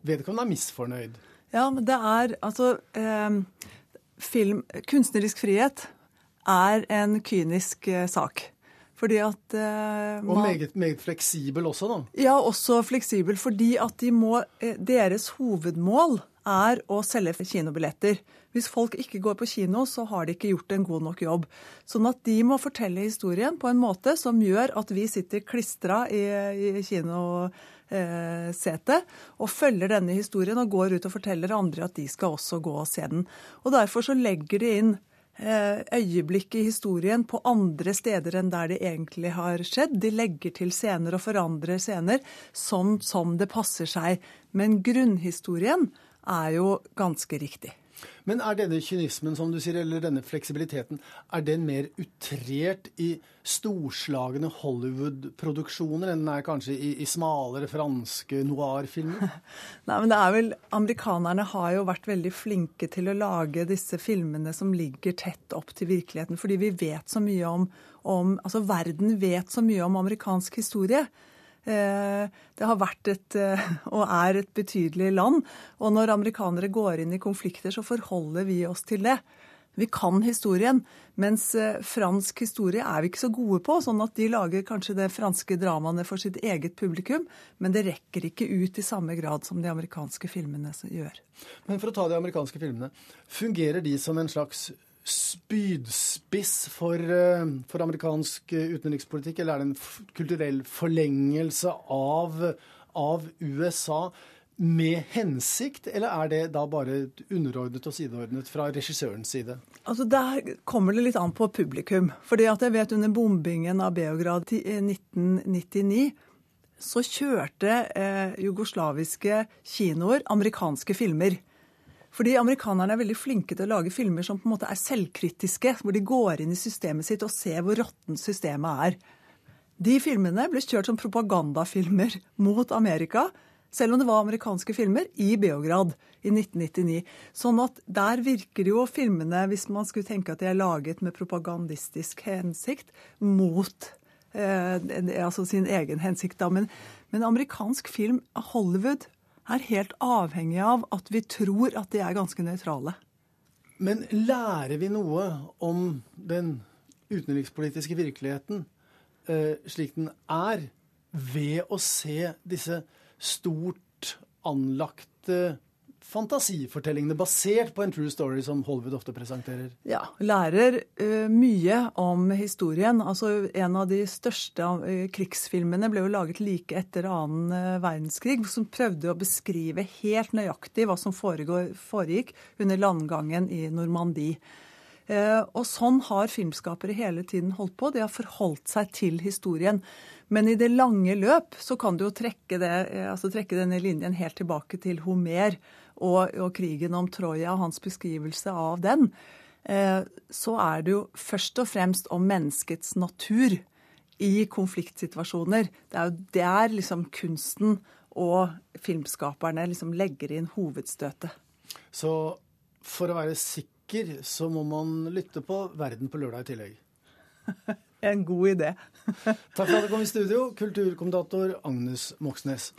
Vedkommende er misfornøyd. Ja, men det er altså eh, film, Kunstnerisk frihet er en kynisk eh, sak. Fordi at eh, man, Og meget, meget, fleksibel også, da? Ja, også fleksibel. Fordi at de må eh, Deres hovedmål er å selge kinobilletter. Hvis folk ikke går på kino, så har de ikke gjort en god nok jobb. Sånn at de må fortelle historien på en måte som gjør at vi sitter klistra i, i kinosetet og følger denne historien og går ut og forteller andre at de skal også gå og se den. Og Derfor så legger de inn eh, øyeblikk i historien på andre steder enn der det egentlig har skjedd. De legger til scener og forandrer scener sånn som det passer seg. Men grunnhistorien er jo ganske riktig. Men er denne kynismen, som du sier, eller denne fleksibiliteten, er den mer utrert i storslagne Hollywood-produksjoner enn den er kanskje i, i smalere franske noir-filmer? Nei, men det er vel Amerikanerne har jo vært veldig flinke til å lage disse filmene som ligger tett opp til virkeligheten, fordi vi vet så mye om, om Altså verden vet så mye om amerikansk historie. Eh, det har vært et, eh, og er et betydelig land. Og når amerikanere går inn i konflikter, så forholder vi oss til det. Vi kan historien, mens eh, fransk historie er vi ikke så gode på. Sånn at de lager kanskje det franske dramaene for sitt eget publikum, men det rekker ikke ut i samme grad som de amerikanske filmene gjør. Men for å ta de amerikanske filmene, fungerer de som en slags spydspiss for, eh, for, amerikansk utenrikspolitikk, eller er det en kulturell forlengelse av, av, USA med hensikt, eller er det da bare underordnet og sideordnet fra regissørens side? Altså Der kommer det litt an på publikum. Fordi at jeg vet under bombingen av Beograd i 1999 så kjørte eh, jugoslaviske kinoer amerikanske filmer. Fordi amerikanerne er veldig flinke til å lage filmer som på en måte er selvkritiske, hvor de går inn i systemet sitt og ser hvor råttent systemet er. De filmene ble kjørt som propagandafilmer mot Amerika, selv om det var amerikanske filmer, i Beograd i 1999. Sånn at der virker jo filmene, hvis man skulle tenke at de er laget med propagandistisk hensikt, mot eh, altså sin egen hensikt. Da. Men, men amerikansk film, Hollywood, er helt avhengig av at vi tror at de er ganske nøytrale. Men lærer vi noe om den utenrikspolitiske virkeligheten eh, slik den er, ved å se disse stort anlagte fantasifortellingene basert på en true story som Hollywood ofte presenterer? Ja, lærer uh, mye om historien. Altså, en av de største uh, krigsfilmene ble jo laget like etter annen uh, verdenskrig, som prøvde å beskrive helt nøyaktig hva som foregår, foregikk under landgangen i Normandie. og sånn har filmskapere hele tiden holdt på. De har forholdt seg til historien. Men i det lange løp så kan du jo trekke, det, altså trekke denne linjen helt tilbake til Homer og, og krigen om Troja og hans beskrivelse av den, eh, så er det jo først og fremst om menneskets natur i konfliktsituasjoner. Det er jo der liksom kunsten og filmskaperne liksom legger inn hovedstøtet. Så for å være sikker så må man lytte på Verden på lørdag i tillegg? en god idé. Takk for at du kom i studio, kulturkommentator Agnes Moxnes.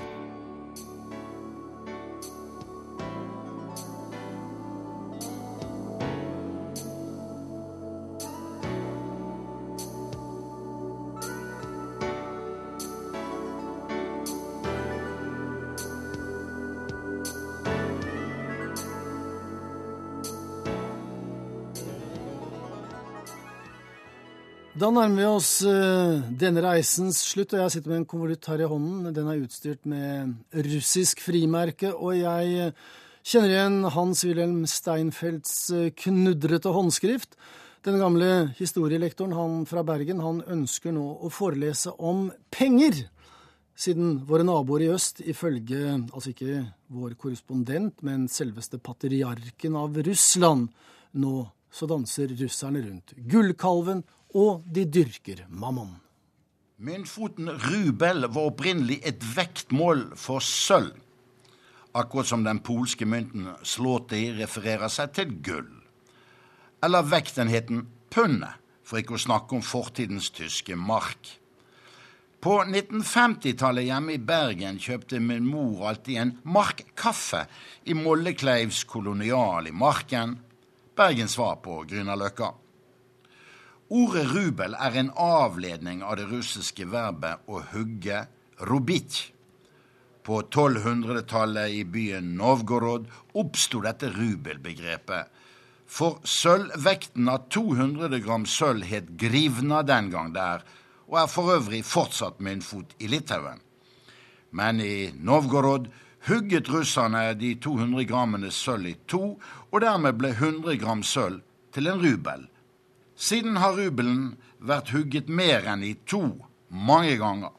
Da nærmer vi oss uh, denne reisens slutt, og jeg sitter med en konvolutt her i hånden. Den er utstyrt med russisk frimerke, og jeg eh, kjenner igjen Hans-Wilhelm Steinfelds uh, knudrete håndskrift. Den gamle historielektoren han fra Bergen han ønsker nå å forelese om penger. Siden våre naboer i øst, ifølge altså ikke vår korrespondent, men selveste patriarken av Russland, nå så danser russerne rundt gullkalven og de dyrker mammon. Myntfoten rubel var opprinnelig et vektmål for sølv, akkurat som den polske mynten slåti refererer seg til gull. Eller vektenheten pundet, for ikke å snakke om fortidens tyske mark. På 1950-tallet hjemme i Bergen kjøpte min mor alltid en markkaffe i Mollekleivs kolonial i Marken. Bergens svar på Grünerløkka. Ordet rubel er en avledning av det russiske verbet å hugge, rubitsj. På 1200-tallet i byen Novgorod oppsto dette rubelbegrepet. For sølvvekten av 200 gram sølv het grivna den gang der, og er for øvrig fortsatt myntfot i Litauen. Men i Novgorod hugget russerne de 200 grammene sølv i to, og dermed ble 100 gram sølv til en rubel. Siden har rubelen vært hugget mer enn i to, mange ganger.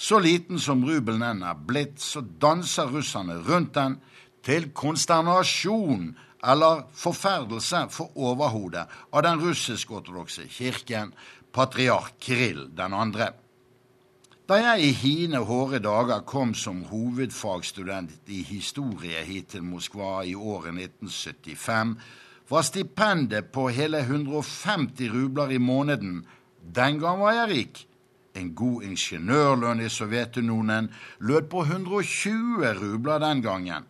Så liten som rubelen enn er blitt, så danser russerne rundt den til konsternasjon eller forferdelse for overhodet av den russisk-ortodokse kirken, patriark Krill den andre. Da jeg i hine hårde dager kom som hovedfagstudent i historie hit til Moskva i året 1975, var stipendet på hele 150 rubler i måneden. Den gang var jeg rik. En god ingeniørlønn i Sovjetunionen lød på 120 rubler den gangen.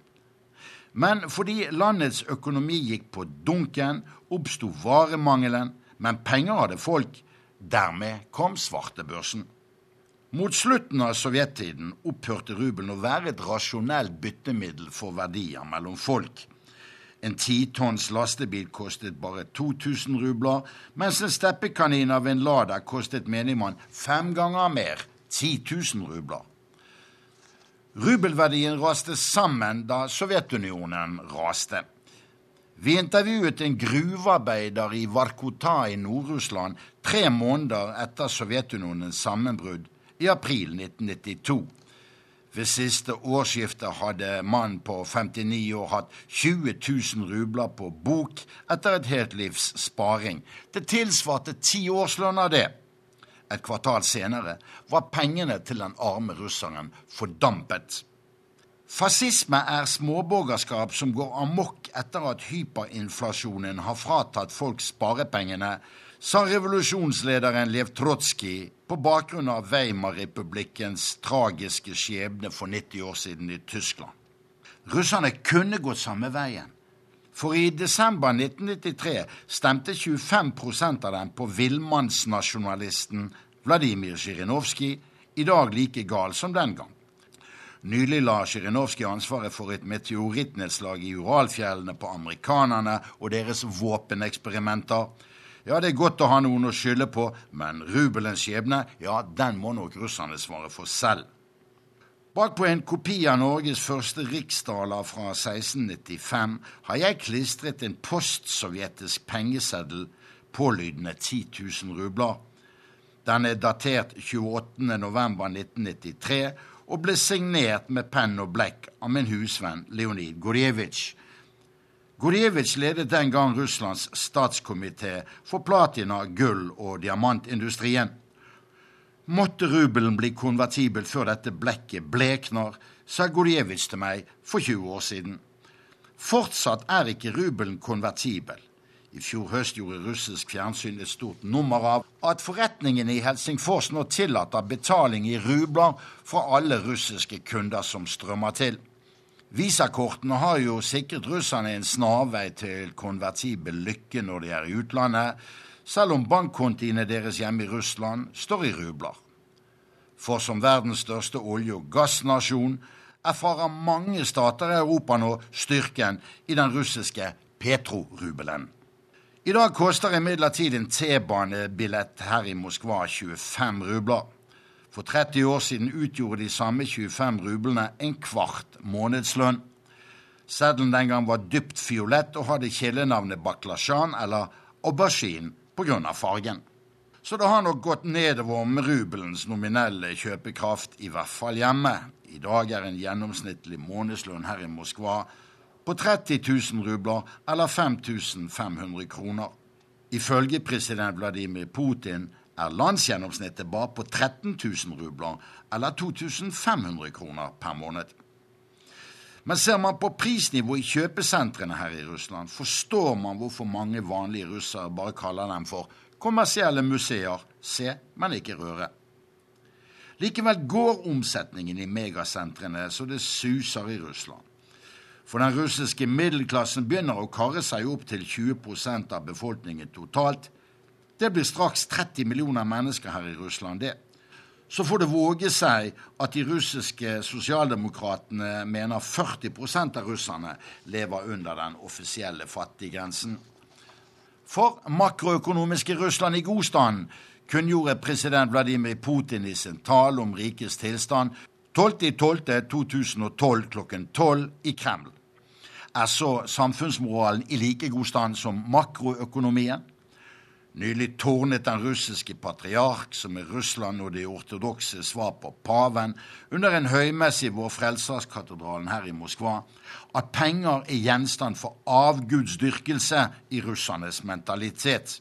Men fordi landets økonomi gikk på dunken, oppsto varemangelen, men penger hadde folk. Dermed kom svartebørsen. Mot slutten av sovjettiden opphørte rubelen å være et rasjonelt byttemiddel for verdier mellom folk. En titonns lastebil kostet bare 2000 rubler, mens en steppekanin av en Lada kostet menigmann fem ganger mer, 10 000 rubler. Rubelverdien raste sammen da Sovjetunionen raste. Vi intervjuet en gruvearbeider i Varkota i Nord-Russland tre måneder etter Sovjetunionens sammenbrudd, i april 1992. Ved siste årsskifte hadde mannen på 59 år hatt 20 000 rubler på bok etter et helt livs sparing. Det tilsvarte ti årslønner, det. Et kvartal senere var pengene til den arme russeren fordampet. Fascisme er småborgerskap som går amok etter at hyperinflasjonen har fratatt folk sparepengene, sa revolusjonslederen Lev Trotskij på bakgrunn av Weimar-republikkens tragiske skjebne for 90 år siden i Tyskland. Russerne kunne gått samme veien. For i desember 1993 stemte 25% av dem på villmannsnasjonalisten Vladimir Zjirinovskij, i dag like gal som den gang. Nylig la Sjirinovskij ansvaret for et meteorittnedslag i Uralfjellene på amerikanerne og deres våpeneksperimenter. Ja, det er godt å ha noen å skylde på, men rubelens skjebne, ja, den må nok russerne svare for selv. Bakpå en kopi av Norges første riksdaler fra 1695 har jeg klistret en postsovjetisk pengeseddel pålydende 10 000 rubler. Den er datert 28.11.1993 og ble signert med penn og blekk av min husvenn Leonid Gorjevitsj. Gorjevitsj ledet den gang Russlands statskomité for platina, gull og diamantindustrien. Måtte rubelen bli konvertibel før dette blekket blekner, sa Gurjevitsj til meg for 20 år siden. Fortsatt er ikke rubelen konvertibel. I fjor høst gjorde russisk fjernsyn et stort nummer av at forretningene i Helsingfors nå tillater betaling i rubler fra alle russiske kunder som strømmer til. Visakortene har jo sikret russerne en snarvei til konvertibel lykke når de er i utlandet, selv om bankkontiene deres hjemme i Russland står i rubler. For som verdens største olje- og gassnasjon erfarer mange stater i Europa nå styrken i den russiske petrorubelen. I dag koster imidlertid en T-banebillett her i Moskva 25 rubler. For 30 år siden utgjorde de samme 25 rublene en kvart månedslønn. Seddelen den gang var dypt fiolett og hadde kjælenavnet baklasjan eller aubergine pga. fargen. Så det har nok gått nedover med rubelens nominelle kjøpekraft, i hvert fall hjemme. I dag er en gjennomsnittlig månedslønn her i Moskva på 30 000 rubler eller 5500 kroner. Ifølge president Vladimir Putin er landsgjennomsnittet bare på 13 000 rubler eller 2500 kroner per måned. Men ser man på prisnivået i kjøpesentrene her i Russland, forstår man hvorfor mange vanlige russere bare kaller dem for kommersielle museer, se, men ikke røre. Likevel går omsetningen i megasentrene så det suser i Russland. For den russiske middelklassen begynner å karre seg opp til 20% av befolkningen totalt. Det blir straks 30 millioner mennesker her i Russland, det. Så får det våge seg at de russiske sosialdemokratene mener 40% av russerne lever under den offisielle fattiggrensen. For makroøkonomiske Russland i god stand kunngjorde president Vladimir Putin i sin tale om rikets tilstand 12.12.2012 klokken 12 i Kreml er så samfunnsmoralen i like god stand som makroøkonomien. Nylig tårnet den russiske patriark, som i Russland og de ortodokse svar på paven, under en høymesse i Vår Frelserskatedralen her i Moskva, at penger er gjenstand for avgudsdyrkelse i russernes mentalitet.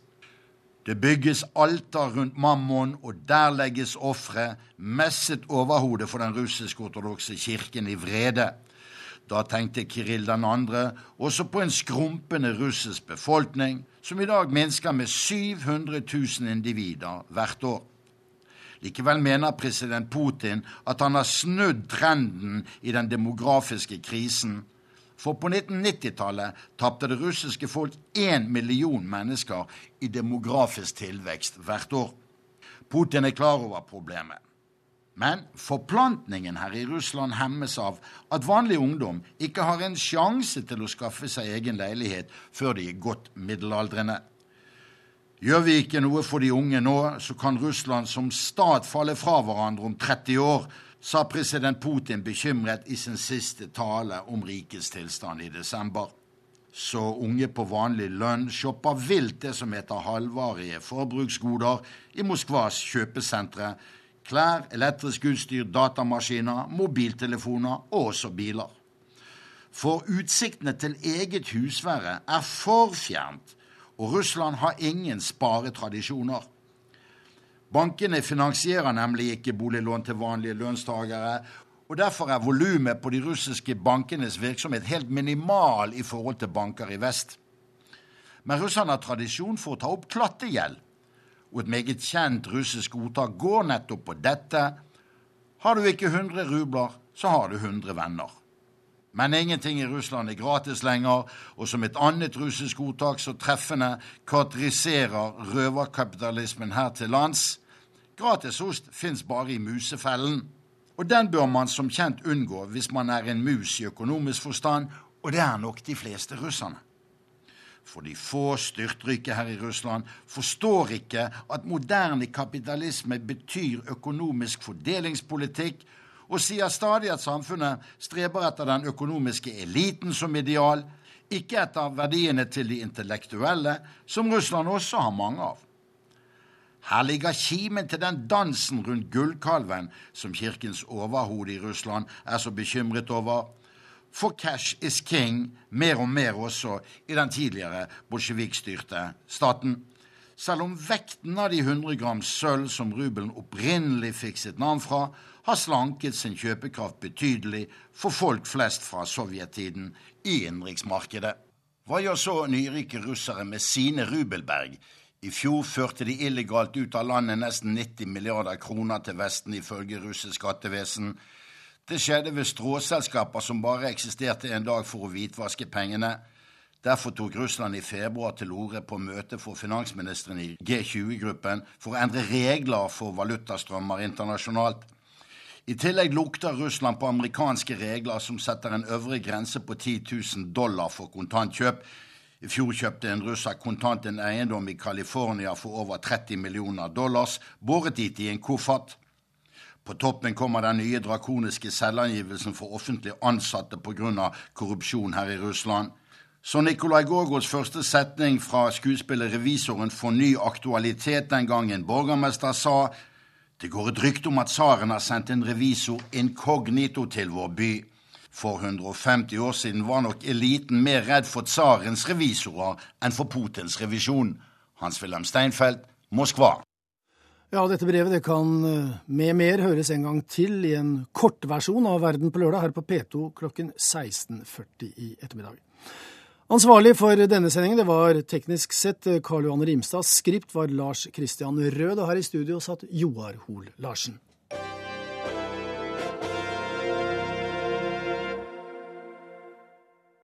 Det bygges alter rundt Mammon, og der legges ofre, messet overhodet for den russisk-ortodokse kirken i vrede. Da tenkte Kiril den andre også på en skrumpende russisk befolkning, som i dag minsker med 700 000 individer hvert år. Likevel mener president Putin at han har snudd trenden i den demografiske krisen. For på 1990-tallet tapte det russiske folk én million mennesker i demografisk tilvekst hvert år. Putin er klar over problemet. Men forplantningen her i Russland hemmes av at vanlig ungdom ikke har en sjanse til å skaffe seg egen leilighet før de er godt middelaldrende. Gjør vi ikke noe for de unge nå, så kan Russland som stat falle fra hverandre om 30 år, sa president Putin bekymret i sin siste tale om rikets tilstand i desember. Så unge på vanlig lønn shopper vilt det som heter halvvarige forbruksgoder i Moskvas kjøpesentre, klær, elektrisk utstyr, datamaskiner, mobiltelefoner og også biler. For utsiktene til eget husvære er for fjernt, og Russland har ingen sparetradisjoner. Bankene finansierer nemlig ikke boliglån til vanlige lønnstakere, og derfor er volumet på de russiske bankenes virksomhet helt minimal i forhold til banker i vest. Men russerne har tradisjon for å ta opp klattegjeld og et meget kjent russisk ordtak går nettopp på dette. Har du ikke 100 rubler, så har du 100 venner. Men ingenting i Russland er gratis lenger, og som et annet russisk ordtak så treffende karakteriserer røverkapitalismen her til lands, gratis ost fins bare i musefellen. Og den bør man som kjent unngå hvis man er en mus i økonomisk forstand, og det er nok de fleste russerne. For de få styrtrike her i Russland forstår ikke at moderne kapitalisme betyr økonomisk fordelingspolitikk, og sier stadig at samfunnet streber etter den økonomiske eliten som ideal, ikke etter verdiene til de intellektuelle, som Russland også har mange av. Her ligger kimen til den dansen rundt gullkalven som kirkens overhode i Russland er så bekymret over. For cash is king, mer og mer også i den tidligere bolsjevikstyrte staten. Selv om vekten av de 100 gram sølv som rubelen opprinnelig fikk sitt navn fra, har slanket sin kjøpekraft betydelig for folk flest fra sovjettiden i innenriksmarkedet. Hva gjør så nyrike russere med sine rubelberg? I fjor førte de illegalt ut av landet nesten 90 milliarder kroner til Vesten, ifølge russisk skattevesen. Det skjedde ved stråselskaper som bare eksisterte en dag for å hvitvaske pengene. Derfor tok Russland i februar til orde på møte for finansministeren i G20-gruppen for å endre regler for valutastrømmer internasjonalt. I tillegg lukter Russland på amerikanske regler som setter en øvre grense på 10 000 dollar for kontantkjøp. I fjor kjøpte en russer kontant en eiendom i California for over 30 millioner dollars, båret dit i en koffert. På toppen kommer den nye drakoniske selvangivelsen for offentlig ansatte pga. korrupsjon her i Russland. Så Nikolai Gorgos første setning fra skuespillet Revisoren får ny aktualitet den gangen borgermester sa det går et rykte om at tsaren har sendt en revisor inkognito til vår by. For 150 år siden var nok eliten mer redd for tsarens revisorer enn for Putins revisjon. Hans-Wilhelm Steinfeld, Moskva. Ja, dette brevet det kan eh, med mer høres en gang til i en kortversjon av Verden på lørdag her på P2 klokken 16.40 i ettermiddag. Ansvarlig for denne sendingen det var teknisk sett Karl Johan Rimstad. Skript var Lars Christian Rød, og her i studio satt Joar Hoel Larsen.